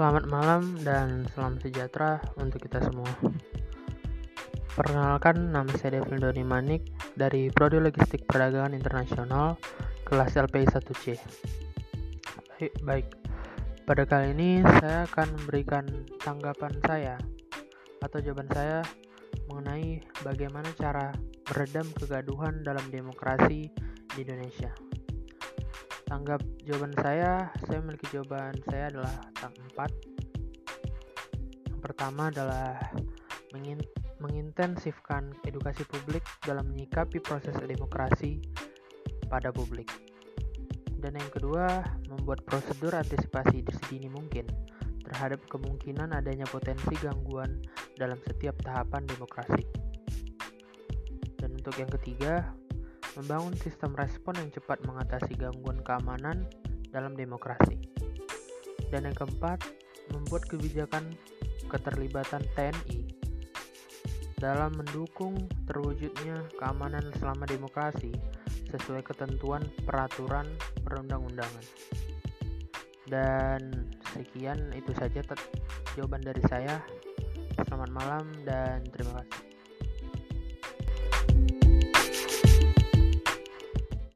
Selamat malam dan salam sejahtera untuk kita semua. Perkenalkan, nama saya Devil Doni Manik dari Prodi Logistik Perdagangan Internasional kelas LPI 1C. Baik, baik, pada kali ini saya akan memberikan tanggapan saya atau jawaban saya mengenai bagaimana cara meredam kegaduhan dalam demokrasi di Indonesia. Tanggap jawaban saya, saya memiliki jawaban saya adalah tang 4. Yang pertama adalah mengintensifkan edukasi publik dalam menyikapi proses demokrasi pada publik. Dan yang kedua, membuat prosedur antisipasi sedini mungkin terhadap kemungkinan adanya potensi gangguan dalam setiap tahapan demokrasi. Dan untuk yang ketiga, membangun sistem respon yang cepat mengatasi gangguan keamanan dalam demokrasi. Dan yang keempat, membuat kebijakan keterlibatan TNI dalam mendukung terwujudnya keamanan selama demokrasi sesuai ketentuan peraturan perundang-undangan. Dan sekian itu saja jawaban dari saya. Selamat malam dan terima kasih.